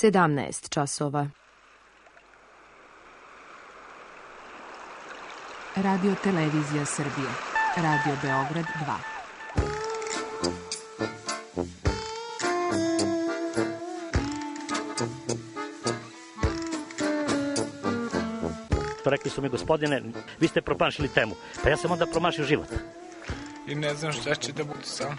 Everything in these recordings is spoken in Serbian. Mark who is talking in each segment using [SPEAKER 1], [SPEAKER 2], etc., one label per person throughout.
[SPEAKER 1] 17 časova.
[SPEAKER 2] Radio Televizija Srbije. Radio Beograd
[SPEAKER 3] 2. Rekli su mi, gospodine, vi ste promašili temu. Pa ja sam onda promašio život.
[SPEAKER 4] I ne znam šta će da bude sam.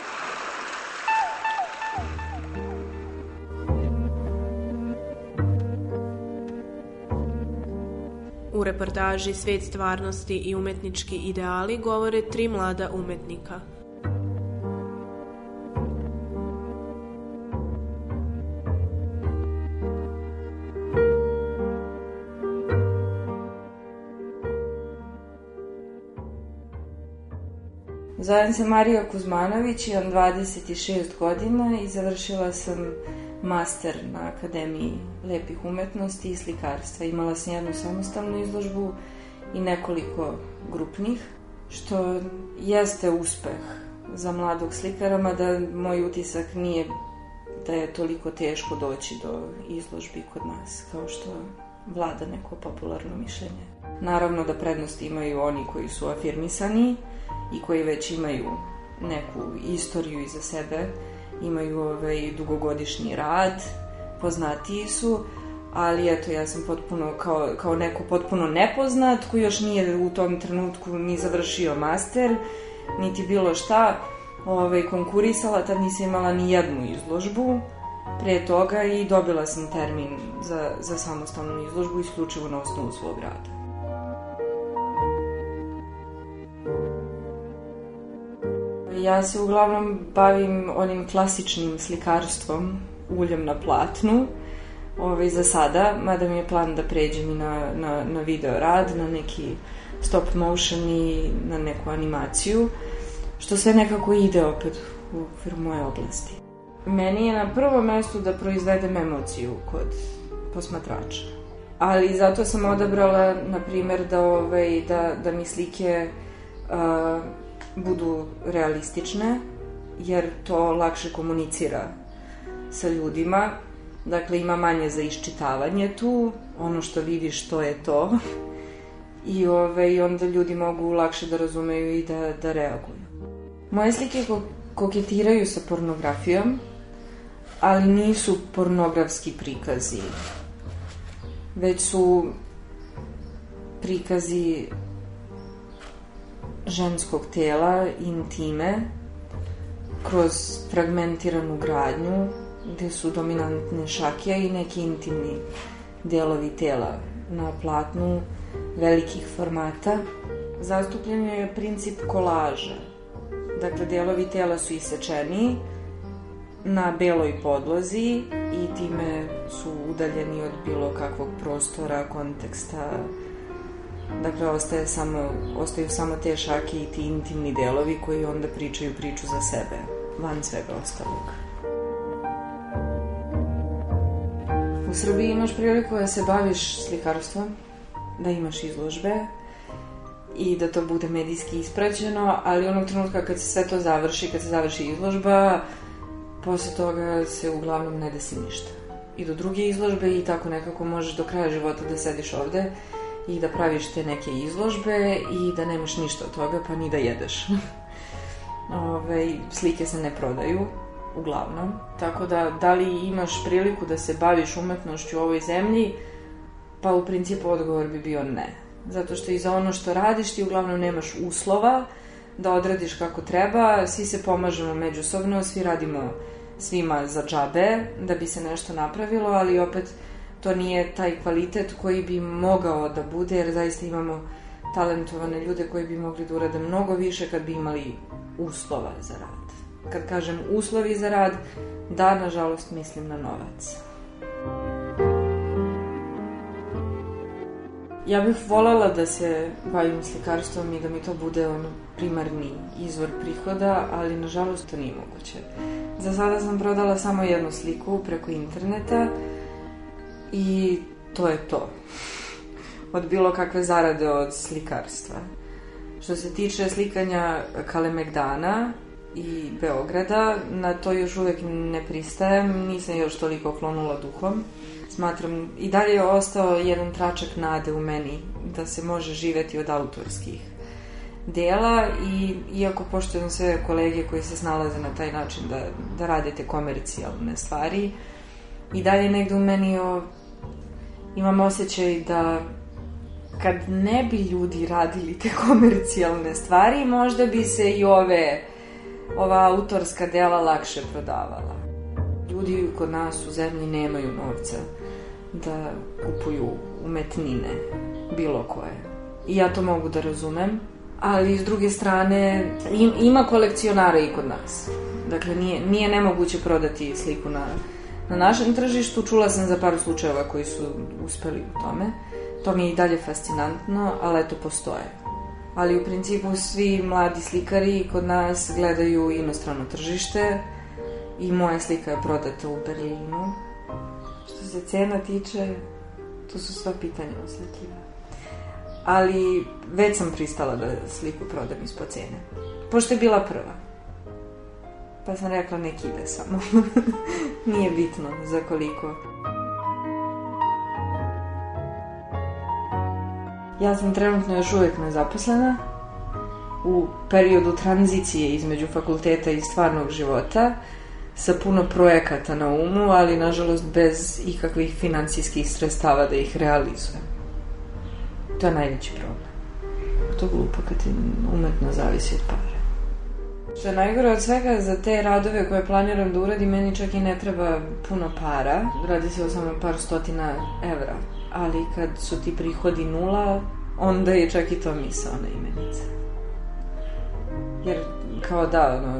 [SPEAKER 5] U reportaži Svet stvarnosti i umetnički ideali govore tri mlada umetnika.
[SPEAKER 6] Zovem se Marija Kuzmanović, imam 26 godina i završila sam master na Akademiji lepih umetnosti i slikarstva. Imala sam jednu samostalnu izložbu i nekoliko grupnih, što jeste uspeh za mladog slikara, mada moj utisak nije da je toliko teško doći do izložbi kod nas, kao što vlada neko popularno mišljenje. Naravno da prednosti imaju oni koji su afirmisani i koji već imaju neku istoriju iza sebe, imaju ovaj, dugogodišnji rad, poznatiji su, ali eto, ja sam potpuno, kao, kao neko potpuno nepoznat, koji još nije u tom trenutku ni završio master, niti bilo šta, ovaj, konkurisala, tad nisam imala ni jednu izložbu pre toga i dobila sam termin za, za samostalnu izložbu isključivo na osnovu svog rada. Ja se uglavnom bavim onim klasičnim slikarstvom, uljem na platnu, ovaj, za sada, mada mi je plan da pređem i na, na, na video rad, na neki stop motion i na neku animaciju, što sve nekako ide opet u okviru moje oblasti. Meni je na prvom mestu da proizvedem emociju kod posmatrača. Ali zato sam odabrala, na primer, da, ovaj, da, da mi slike uh, budu realistične, jer to lakše komunicira sa ljudima. Dakle, ima manje za iščitavanje tu, ono što vidiš to je to. I ove, onda ljudi mogu lakše da razumeju i da, da reaguju. Moje slike ko koketiraju sa pornografijom, ali nisu pornografski prikazi. Već su prikazi ženskog tela, intime, kroz fragmentiranu gradnju, gde su dominantne šakija i neki intimni delovi tela na platnu velikih formata. Zastupljen je princip kolaža. Dakle, delovi tela su isečeni na beloj podlozi i time su udaljeni od bilo kakvog prostora, konteksta, Dakle, ostaje samo, ostaju samo te šake i ti intimni delovi koji onda pričaju priču za sebe, van svega ostalog. U Srbiji imaš priliku da se baviš slikarstvom, da imaš izložbe i da to bude medijski ispraćeno, ali onog trenutka kad se sve to završi, kad se završi izložba, posle toga se uglavnom ne desi ništa. I do druge izložbe i tako nekako možeš do kraja života da sediš ovde i da praviš te neke izložbe i da nemaš ništa od toga, pa ni da jedeš. Ove, slike se ne prodaju, uglavnom. Tako da, da li imaš priliku da se baviš umetnošću u ovoj zemlji, pa u principu odgovor bi bio ne. Zato što i za ono što radiš ti uglavnom nemaš uslova da odradiš kako treba, svi se pomažemo međusobno, svi radimo svima za džabe da bi se nešto napravilo, ali opet to nije taj kvalitet koji bi mogao da bude, jer zaista imamo talentovane ljude koji bi mogli da urade mnogo više kad bi imali uslova za rad. Kad kažem uslovi za rad, da, nažalost, mislim na novac. Ja bih voljela da se bavim slikarstvom i da mi to bude ono primarni izvor prihoda, ali nažalost to nije moguće. Za sada sam prodala samo jednu sliku preko interneta i to je to. Od bilo kakve zarade od slikarstva. Što se tiče slikanja Kalemegdana i Beograda, na to još uvek ne pristajem, nisam još toliko klonula duhom. Smatram, i dalje je ostao jedan tračak nade u meni da se može živeti od autorskih dela i iako poštujem sve kolege koji se snalaze na taj način da, da radite komercijalne stvari, i dalje negde u meni o, imam osjećaj da kad ne bi ljudi radili te komercijalne stvari, možda bi se i ove, ova autorska dela lakše prodavala. Ljudi kod nas u zemlji nemaju novca da kupuju umetnine, bilo koje. I ja to mogu da razumem, ali s druge strane im, ima kolekcionara i kod nas. Dakle, nije, nije nemoguće prodati sliku na, na našem tržištu. Čula sam za par slučajeva koji su uspeli u tome. To mi je i dalje fascinantno, ali eto postoje. Ali u principu svi mladi slikari kod nas gledaju inostrano tržište i moja slika je prodata u Berlinu. Što se cena tiče, to su sva pitanja osjetljiva. Ali već sam pristala da sliku prodam ispod cene. Pošto je bila prva. Pa sam rekla nek ide samo. Nije bitno za koliko. Ja sam trenutno još uvijek nezaposlena u periodu tranzicije između fakulteta i stvarnog života sa puno projekata na umu, ali nažalost bez ikakvih financijskih sredstava da ih realizujem. To je najveći problem. To je glupo kad ti umetno zavisi od pare. Što je najgore od svega, za te radove koje planiram da uradim, meni čak i ne treba puno para. Radi se o samo par stotina evra. Ali kad su ti prihodi nula, onda je čak i to misaona imenica. Jer, kao da, ono,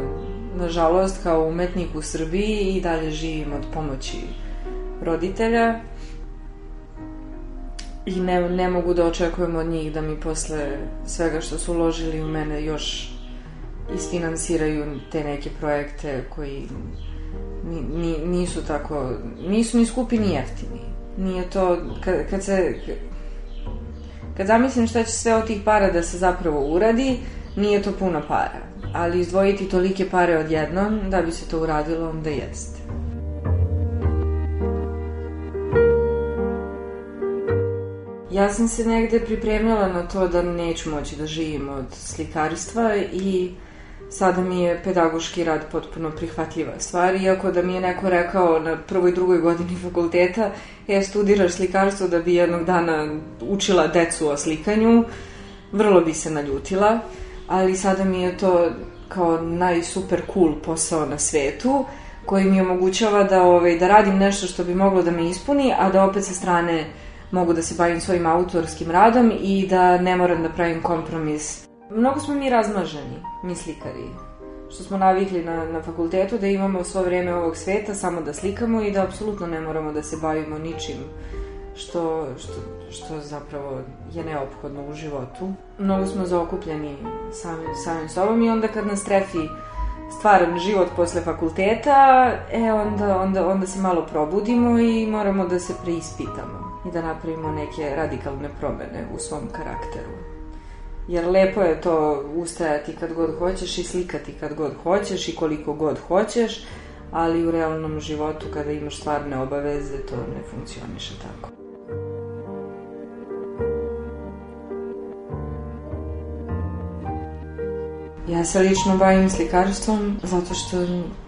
[SPEAKER 6] nažalost, kao umetnik u Srbiji i dalje živim od pomoći roditelja i ne, ne mogu da očekujem od njih da mi posle svega što su uložili u mene još isfinansiraju te neke projekte koji ni, ni, nisu tako, nisu ni skupi ni jeftini. Nije to, kad, kad se, kad zamislim šta će sve od tih para da se zapravo uradi, nije to puno para. Ali izdvojiti tolike pare odjednom da bi se to uradilo, onda jeste. Ja sam se negde pripremila na to da neću moći da živim od slikarstva i sada mi je pedagoški rad potpuno prihvatljiva stvar, iako da mi je neko rekao na prvoj, drugoj godini fakulteta, je studiraš slikarstvo da bi jednog dana učila decu o slikanju, vrlo bi se naljutila, ali sada mi je to kao najsuper cool posao na svetu, koji mi omogućava da, ovaj, da radim nešto što bi moglo da me ispuni, a da opet sa strane mogu da se bavim svojim autorskim radom i da ne moram da pravim kompromis. Mnogo smo mi razmaženi, mi slikari. Što smo navikli na, na fakultetu da imamo svo vreme ovog sveta samo da slikamo i da apsolutno ne moramo da se bavimo ničim što, što, što zapravo je neophodno u životu. Mnogo smo zaokupljeni samim, samim sobom i onda kad nas trefi stvaran život posle fakulteta, e onda, onda, onda se malo probudimo i moramo da se preispitamo i da napravimo neke radikalne promene u svom karakteru. Jer lepo je to ustajati kad god hoćeš i slikati kad god hoćeš i koliko god hoćeš, ali u realnom životu kada imaš stvarne obaveze to ne funkcioniše tako. Ja se lično bavim slikarstvom zato što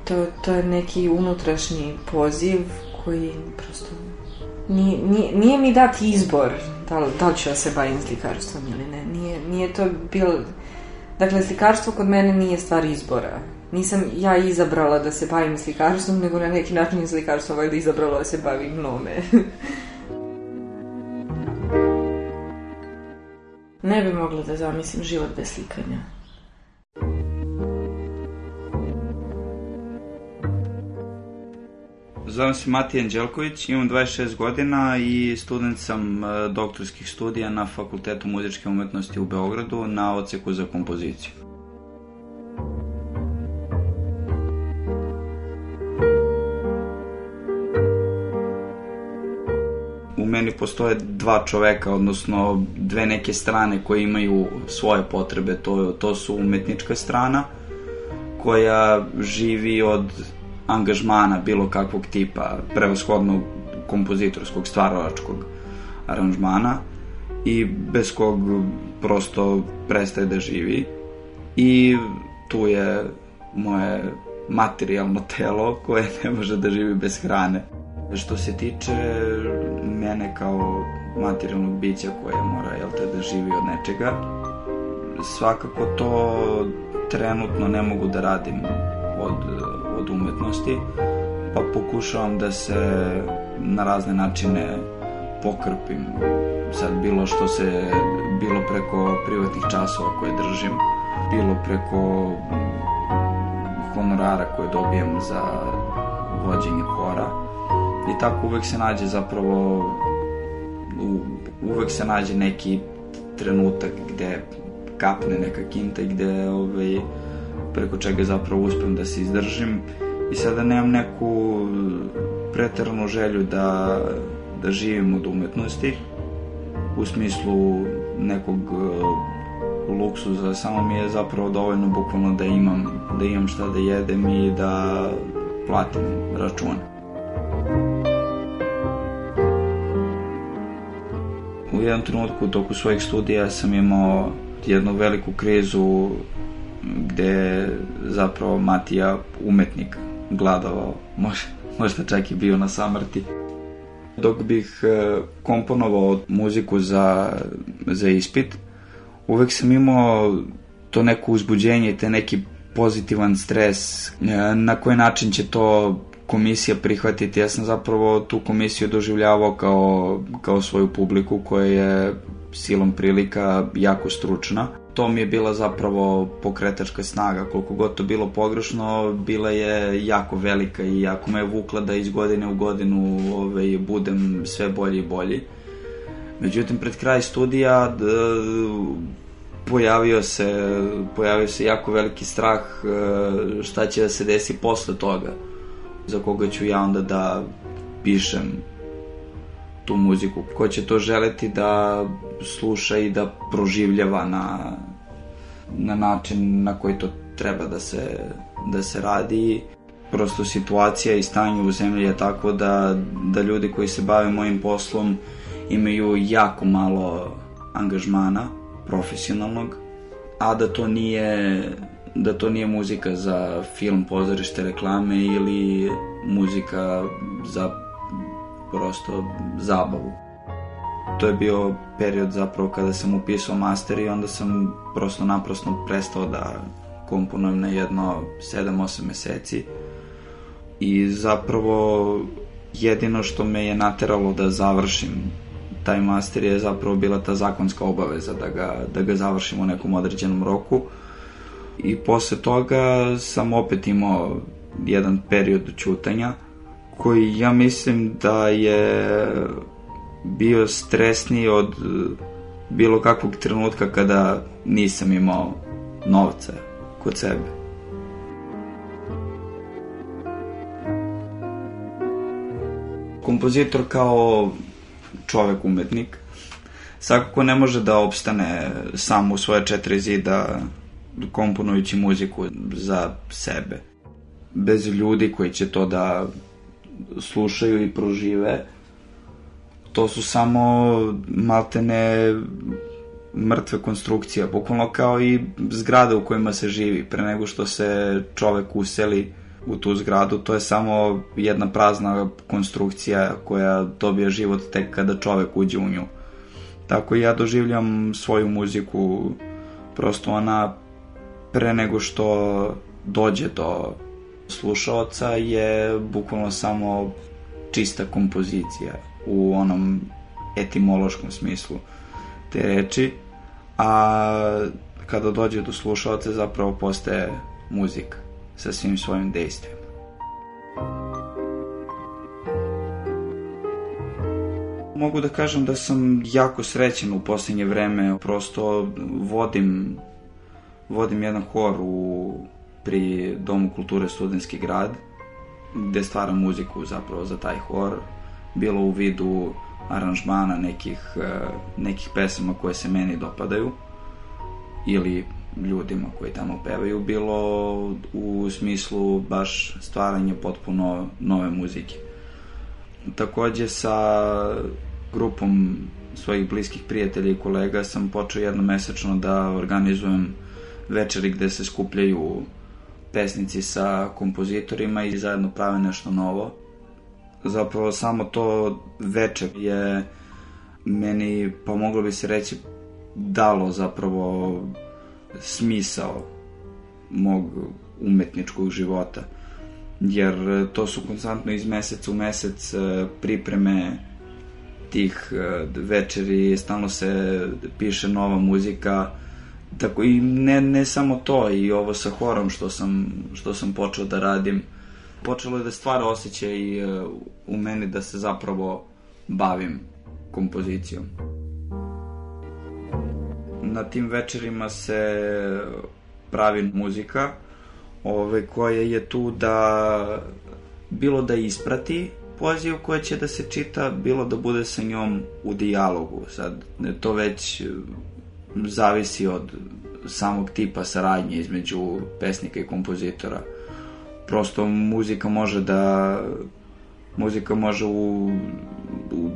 [SPEAKER 6] to, to je neki unutrašnji poziv koji prosto nije, nije, nije mi dati izbor da li, da li ću ja se bavim slikarstvom ili ne. Nije, to bilo... Dakle, slikarstvo kod mene nije stvar izbora. Nisam ja izabrala da se bavim slikarstvom, nego na neki način je slikarstvo valjda izabralo da se bavim nome. ne bi mogla da zamislim život bez slikanja.
[SPEAKER 1] Zovem se Matija Anđelković, imam 26 godina i student sam e, doktorskih studija na Fakultetu muzičke umetnosti u Beogradu na oceku za kompoziciju. u meni postoje dva čoveka, odnosno dve neke strane koje imaju svoje potrebe. To, to su umetnička strana, koja živi od angažmana bilo kakvog tipa, prevashodnog kompozitorskog, stvaralačkog aranžmana i bez kog prosto prestaje da živi. I tu je moje materijalno telo koje ne može da živi bez hrane. Što se tiče mene kao materijalnog bića koje mora jel te, da živi od nečega, svakako to trenutno ne mogu da radim od umetnosti, pa pokušavam da se na razne načine pokrpim. Sad bilo što se, bilo preko privatnih časova koje držim, bilo preko honorara koje dobijem za vođenje hora. I tako uvek se nađe zapravo, u, uvek se nađe neki trenutak gde kapne neka kinta i gde ovaj, preko čega zapravo uspem da se izdržim i sada nemam neku preteranu želju da, da živim od umetnosti u smislu nekog uh, luksuza, samo mi je zapravo dovoljno bukvalno da imam, da imam šta da jedem i da platim račune. U jednom trenutku toku svojih studija sam imao jednu veliku krizu gde zapravo Matija umetnik gladovao, možda, možda čak i bio na samrti. Dok bih e, komponovao muziku za, za ispit, uvek sam imao to neko uzbuđenje, te neki pozitivan stres, e, na koji način će to komisija prihvatiti. Ja sam zapravo tu komisiju doživljavao kao, kao svoju publiku koja je silom prilika jako stručna to mi je bila zapravo pokretačka snaga, koliko god to bilo pogrešno, bila je jako velika i jako me je vukla da iz godine u godinu ovaj, budem sve bolji i bolji. Međutim, pred kraj studija d, pojavio se, pojavio se jako veliki strah e, šta će da se desi posle toga, za koga ću ja onda da pišem tu muziku, ko će to želeti da sluša i da proživljava na, na način na koji to treba da se, da se radi. Prosto situacija i stanje u zemlji je tako da, da ljudi koji se bave mojim poslom imaju jako malo angažmana profesionalnog, a da to nije da to nije muzika za film, pozorište, reklame ili muzika za prosto zabavu. To je bio period zapravo kada sam upisao master i onda sam prosto naprosto prestao da komponujem na jedno 7-8 meseci. I zapravo jedino što me je nateralo da završim taj master je zapravo bila ta zakonska obaveza da ga, da ga završim u nekom određenom roku. I posle toga sam opet imao jedan period čutanja koji ja mislim da je bio stresniji od bilo kakvog trenutka kada nisam imao novca kod sebe. Kompozitor kao čovek umetnik svakako ne može da opstane sam u svoje četiri zida komponujući muziku za sebe. Bez ljudi koji će to da slušaju i prožive, to su samo maltene mrtve konstrukcije, bukvalno kao i zgrade u kojima se živi. Pre nego što se čovek useli u tu zgradu, to je samo jedna prazna konstrukcija koja dobija život tek kada čovek uđe u nju. Tako ja doživljam svoju muziku, prosto ona pre nego što dođe do slušaoca je bukvalno samo čista kompozicija u onom etimološkom smislu te reči, a kada dođe do slušalca zapravo postaje muzika sa svim svojim dejstvima. Mogu da kažem da sam jako srećen u posljednje vreme, prosto vodim, vodim jedan hor u, pri Domu kulture Studenski grad, gde stvaram muziku zapravo za taj hor, bilo u vidu aranžmana nekih, eh, nekih pesama koje se meni dopadaju ili ljudima koji tamo pevaju, bilo u smislu baš stvaranja potpuno nove muzike. Takođe sa grupom svojih bliskih prijatelja i kolega sam počeo jednomesečno da organizujem večeri gde se skupljaju pesnici sa kompozitorima i zajedno prave nešto novo. Zapravo samo to večer je meni, pa moglo bi se reći, dalo zapravo smisao mog umetničkog života. Jer to su konstantno iz meseca u mesec e, pripreme tih e, večeri, stalno se piše nova muzika, tako i ne, ne samo to, i ovo sa horom što sam, što sam počeo da radim, počelo je da stvara osjećaj e, u meni da se zapravo bavim kompozicijom na tim večerima se pravi muzika ove, koja je tu da bilo da isprati poeziju koja će da se čita, bilo da bude sa njom u dijalogu. Sad, to već zavisi od samog tipa saradnje između pesnika i kompozitora. Prosto muzika može da muzika može u, u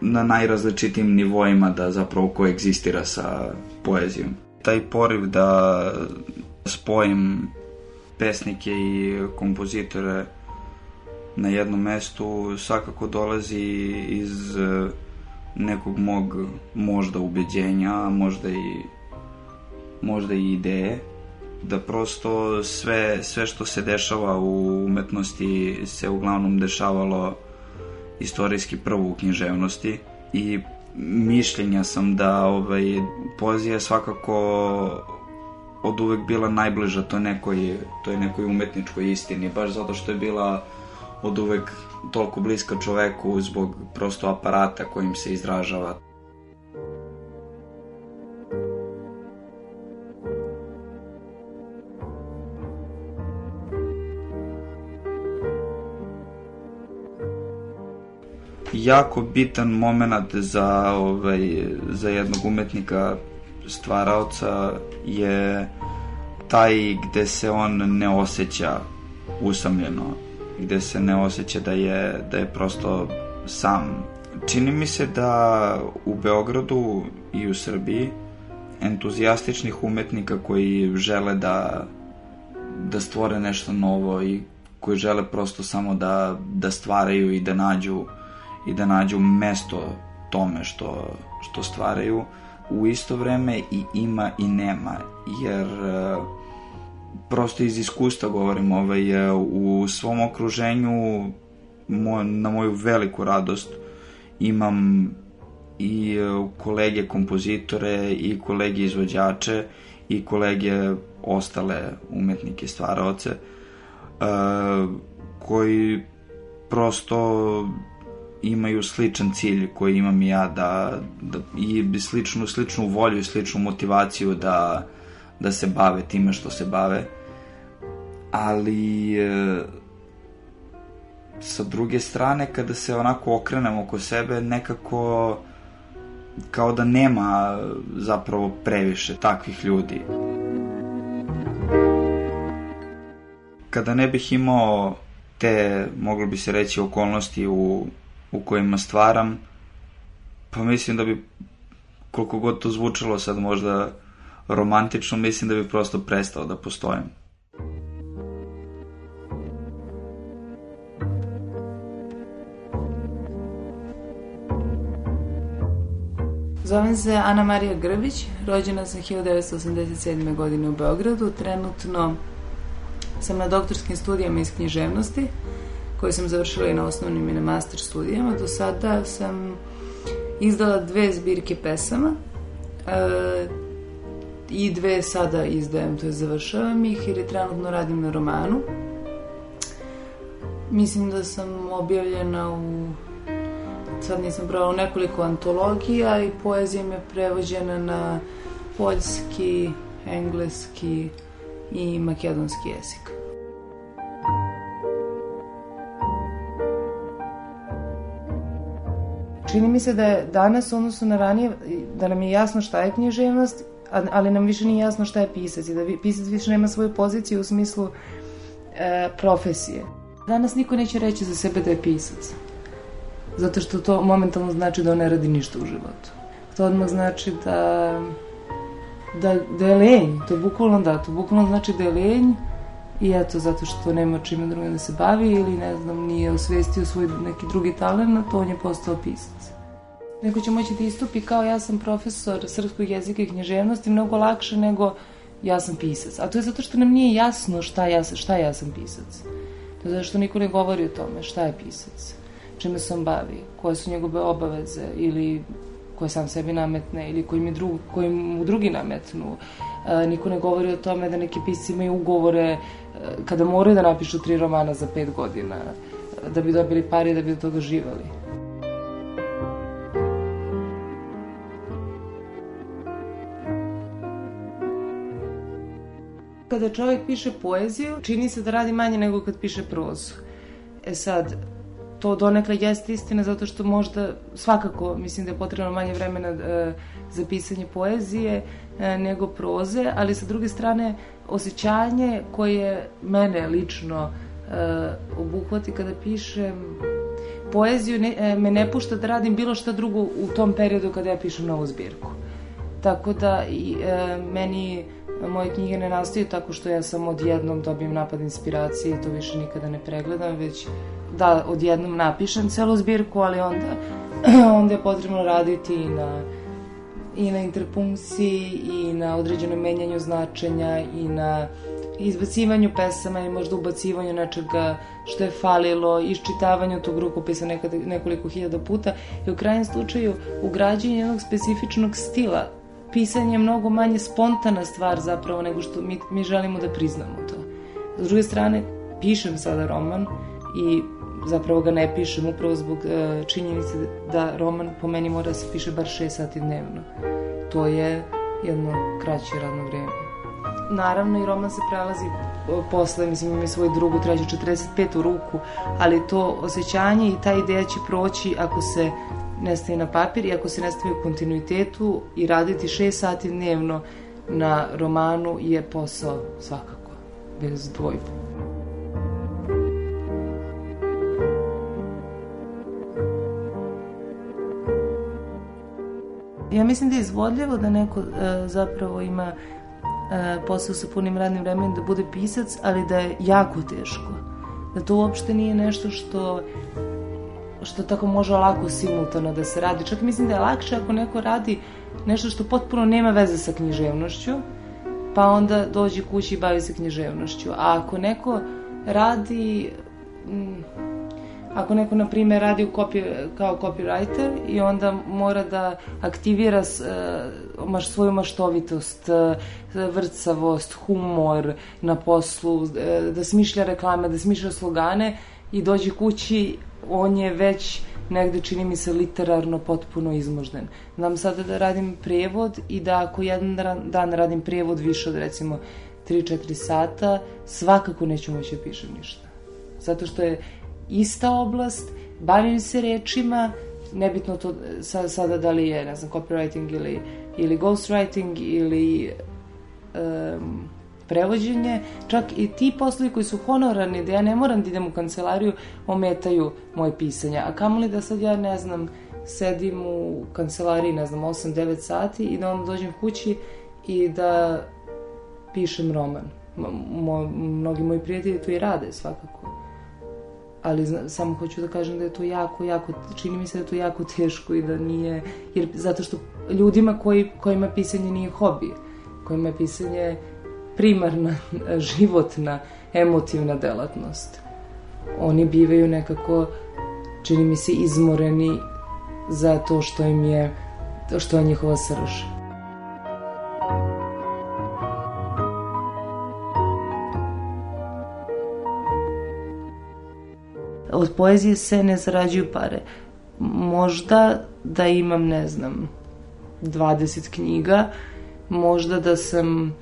[SPEAKER 1] na najrazličitim nivoima da zapravo koegzistira sa poezijom. Taj poriv da spojim pesnike i kompozitore na jednom mestu svakako dolazi iz nekog mog možda ubeđenja, možda i možda i ideje da prosto sve, sve što se dešava u umetnosti se uglavnom dešavalo istorijski prvo u književnosti i mišljenja sam da ovaj, poezija je svakako od uvek bila najbliža to nekoj, to je nekoj umetničkoj istini, baš zato što je bila od uvek toliko bliska čoveku zbog prosto aparata kojim se izražava. jako bitan moment za, ovaj, za jednog umetnika stvaraoca je taj gde se on ne osjeća usamljeno, gde se ne osjeća da je, da je prosto sam. Čini mi se da u Beogradu i u Srbiji entuzijastičnih umetnika koji žele da, da stvore nešto novo i koji žele prosto samo da, da stvaraju i da nađu i da nađu mesto tome što, što stvaraju u isto vreme i ima i nema jer e, prosto iz iskustva govorim ovaj, e, u svom okruženju moj, na moju veliku radost imam i e, kolege kompozitore i kolege izvođače i kolege ostale umetnike stvaraoce uh, koji prosto imaju sličan cilj koji imam ja da, da i sličnu, sličnu volju i sličnu motivaciju da, da se bave time što se bave. Ali e, sa druge strane kada se onako okrenemo oko sebe nekako kao da nema zapravo previše takvih ljudi. Kada ne bih imao te, moglo bi se reći, okolnosti u u kojima stvaram, pa mislim da bi, koliko god to zvučalo sad možda romantično, mislim da bi prosto prestao da postojim.
[SPEAKER 6] Zovem se Ana Marija Grbić, rođena sam 1987. godine u Beogradu, trenutno sam na doktorskim studijama iz književnosti, koje sam završila i na osnovnim i na master studijama. Do sada sam izdala dve zbirke pesama e, i dve sada izdajem, to je završavam ih jer je trenutno radim na romanu. Mislim da sam objavljena u
[SPEAKER 7] sad nisam brala nekoliko antologija i poezija mi je prevođena na poljski, engleski i makedonski jezik. Čini mi se da je danas, odnosno na ranije, da nam je jasno šta je književnost, ali nam više nije jasno šta je pisac i da pisac više nema svoju poziciju u smislu e, profesije. Danas niko neće reći za sebe da je pisac. Zato što to momentalno znači da on ne radi ništa u životu. To odmah znači da, da, da je lenj. To je bukvalno da, to bukvalno znači da je lenj i eto, zato što nema čime drugim da se bavi ili ne znam, nije osvestio svoj neki drugi talent, on je postao pisac. Neko će moći da istupi kao ja sam profesor srpskog jezika i književnosti mnogo lakše nego ja sam pisac. A to je zato što nam nije jasno šta ja, šta ja sam pisac. To je zato što niko ne govori o tome šta je pisac, čime se on bavi, koje su njegove obaveze ili koje sam sebi nametne ili koji, mi drug, koji mu drugi nametnu. E, niko ne govori o tome da neki pisci imaju ugovore e, kada moraju da napišu tri romana za pet godina, e, da bi dobili pare da bi od toga živali. Kada čovjek piše poeziju, čini se da radi manje nego kad piše prozu. E sad, to donekle jeste istina zato što možda svakako mislim da je potrebno manje vremena e, za pisanje poezije e, nego proze, ali sa druge strane osjećanje koje mene lično e, obuhvati kada pišem poeziju ne, e, me ne pušta da radim bilo šta drugo u tom periodu kada ja pišem novu zbirku. Tako da i e, meni moje knjige ne nastaju tako što ja sam odjednom dobijem napad inspiracije i to više nikada ne pregledam, već da odjednom napišem celu zbirku, ali onda, onda je potrebno raditi i na i na interpunkciji i na određenom menjanju značenja i na izbacivanju pesama i možda ubacivanju nečega što je falilo, iščitavanju tog rukopisa nekada, nekoliko hiljada puta i u krajnjem slučaju ugrađenje jednog specifičnog stila. Pisanje je mnogo manje spontana stvar zapravo nego što mi, mi želimo da priznamo to. S druge strane, pišem sada roman i zapravo ga ne pišem upravo zbog uh, činjenice da roman po meni mora da se piše bar 6 sati dnevno. To je jedno kraće radno vreme. Naravno i roman se prelazi posle, mislim ima svoju drugu, treću, 45 u ruku, ali to osjećanje i ta ideja će proći ako se ne stavi na papir i ako se ne stavi u kontinuitetu i raditi 6 sati dnevno na romanu je posao svakako, bez dvojbu. Ja mislim da je izvodljivo da neko e, zapravo ima e, posao sa punim radnim vremenom da bude pisac, ali da je jako teško. Da to uopšte nije nešto što što tako može lako simultano da se radi. Čak mislim da je lakše ako neko radi nešto što potpuno nema veze sa književnošću, pa onda dođe kući i bavi se književnošću. A ako neko radi ako neko, na primjer, radi u copy, kao copywriter i onda mora da aktivira uh, maš, svoju maštovitost, uh, vrcavost, humor na poslu, uh, da smišlja reklame, da smišlja slogane i dođe kući, on je već negde čini mi se literarno potpuno izmožden. Znam sada da radim prevod i da ako jedan dan radim prevod više od recimo 3-4 sata, svakako neću moći da pišem ništa. Zato što je ista oblast, bavim se rečima, nebitno to sada da li je, ne znam, copywriting ili, ili ghostwriting ili um, prevođenje, čak i ti poslovi koji su honorarni, da ja ne moram da idem u kancelariju, ometaju moje pisanje. A kamoli da sad ja, ne znam, sedim u kancelariji, ne znam, 8-9 sati i da onda dođem kući i da pišem roman. Mo, mnogi moji prijatelji to i rade svakako ali samo hoću da kažem da je to jako, jako, čini mi se da je to jako teško i da nije, jer zato što ljudima koji, kojima pisanje nije hobi, kojima je pisanje primarna, životna, emotivna delatnost. Oni bivaju nekako, čini mi se, izmoreni za to što im je, što je njihova srž. od poezije se ne zarađuju pare.
[SPEAKER 8] možda da imam, ne znam, 20 knjiga, možda da sam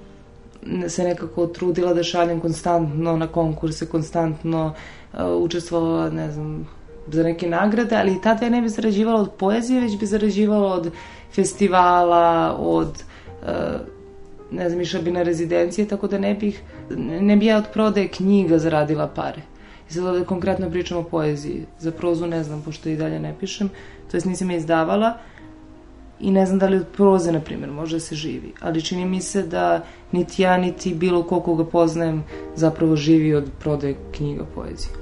[SPEAKER 8] se nekako trudila da šaljem konstantno na konkurse, konstantno uh, učestvovala, ne znam, za neke nagrade, ali i tada ja ne bi zarađivala od poezije, već bi zarađivala od festivala, od uh, ne znam, išla bi na rezidencije, tako da ne bih, ne bi ja od prodaje knjiga zaradila pare. I sad ovde konkretno pričam o poeziji. Za prozu ne znam, pošto i dalje ne pišem, to jest nisam je izdavala i ne znam da li od proze, na primjer, može da se živi. Ali čini mi se da niti ja, niti bilo ko koga poznajem zapravo živi od prodaje knjiga poezije.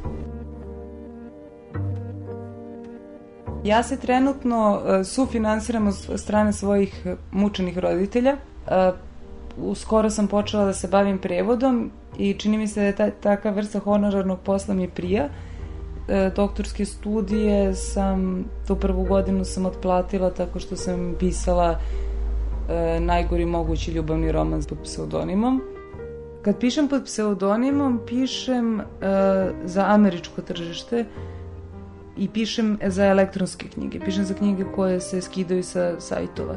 [SPEAKER 7] Ja se trenutno e, sufinansiram od strane svojih mučenih roditelja. E, Uskoro sam počela da se bavim prevodom i čini mi se da je ta, taka vrsta honorarnog posla mi prija. E, doktorske studije sam, tu prvu godinu sam otplatila tako što sam pisala e, najgori mogući ljubavni roman pod pseudonimom. Kad pišem pod pseudonimom, pišem e, za američko tržište i pišem za elektronske knjige. Pišem za knjige koje se skidaju sa sajtova.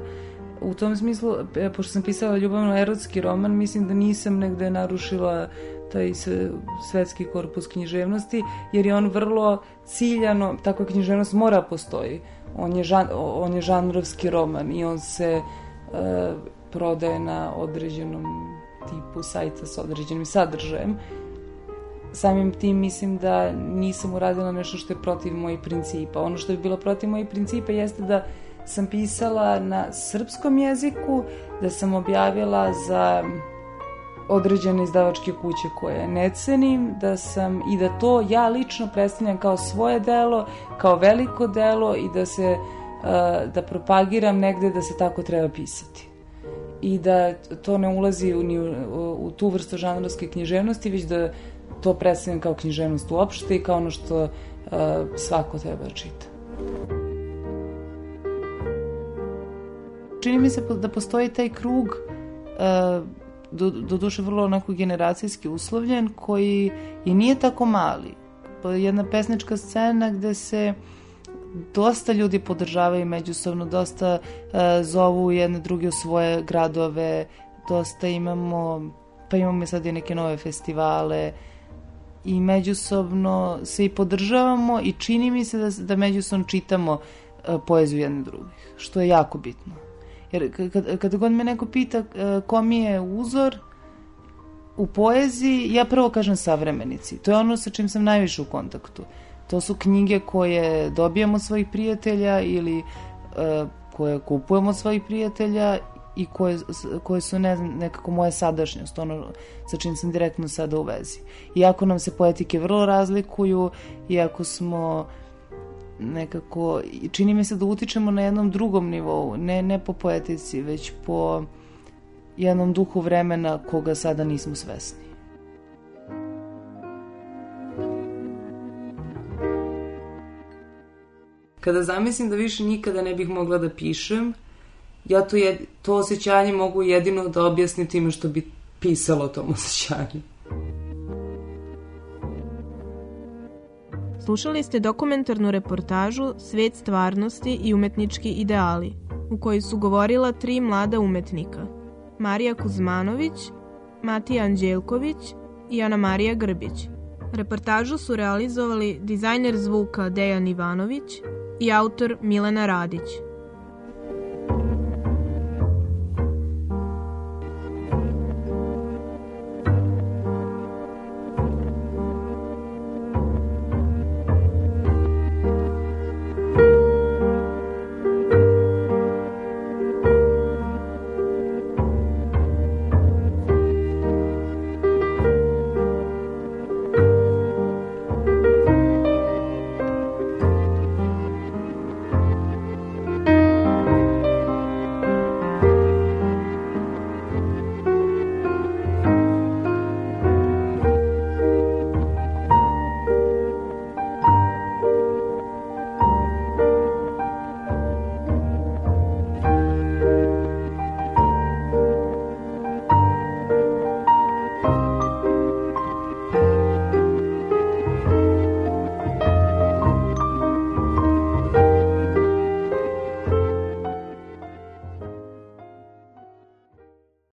[SPEAKER 7] U tom smislu, e, pošto sam pisala ljubavno-erotski roman, mislim da nisam negde narušila taj svetski korpus književnosti, jer je on vrlo ciljano, takva književnost mora postoji. On je, žan, on je žanrovski roman i on se e, prodaje na određenom tipu sajta sa određenim sadržajem. Samim tim mislim da nisam uradila nešto što je protiv mojih principa. Ono što bi bilo protiv mojih principa jeste da sam pisala na srpskom jeziku, da sam objavila za određene izdavačke kuće koje ne cenim, da sam i da to ja lično predstavljam kao svoje delo, kao veliko delo i da se da propagiram negde da se tako treba pisati i da to ne ulazi u, u, u tu vrstu žanrovske književnosti, već da to predstavljam kao književnost uopšte i kao ono što uh, svako treba da čita. Čini mi se da postoji taj krug uh, do, do duše vrlo onako generacijski uslovljen koji i nije tako mali. Jedna pesnička scena gde se dosta ljudi podržavaju međusobno, dosta uh, zovu jedne druge u svoje gradove, dosta imamo, pa imamo sad i neke nove festivale i međusobno se i podržavamo i čini mi se da, da međusobno čitamo uh, poeziju jedne drugih, što je jako bitno. Jer kad, kad god me neko pita uh, ko mi je uzor u poeziji, ja prvo kažem savremenici. To je ono sa čim sam najviše u kontaktu. To su knjige koje dobijamo od svojih prijatelja ili uh, koje kupujemo od svojih prijatelja i koje, koje su ne znam, nekako moja sadašnjost, ono sa čim sam direktno sada u vezi. Iako nam se poetike vrlo razlikuju, iako smo nekako, čini mi se da utičemo na jednom drugom nivou, ne, ne po poetici, već po jednom duhu vremena koga sada nismo svesni. Kada zamislim da više nikada ne bih mogla da pišem, ja to, je, to osjećanje mogu jedino da objasnim time što bi pisalo tom osjećanju.
[SPEAKER 5] Slušali ste dokumentarnu reportažu Svet stvarnosti i umetnički ideali, u kojoj su govorila tri mlada umetnika. Marija Kuzmanović, Matija Anđelković i Ana Marija Grbić. Reportažu su realizovali dizajner zvuka Dejan Ivanović i autor Milena Radić.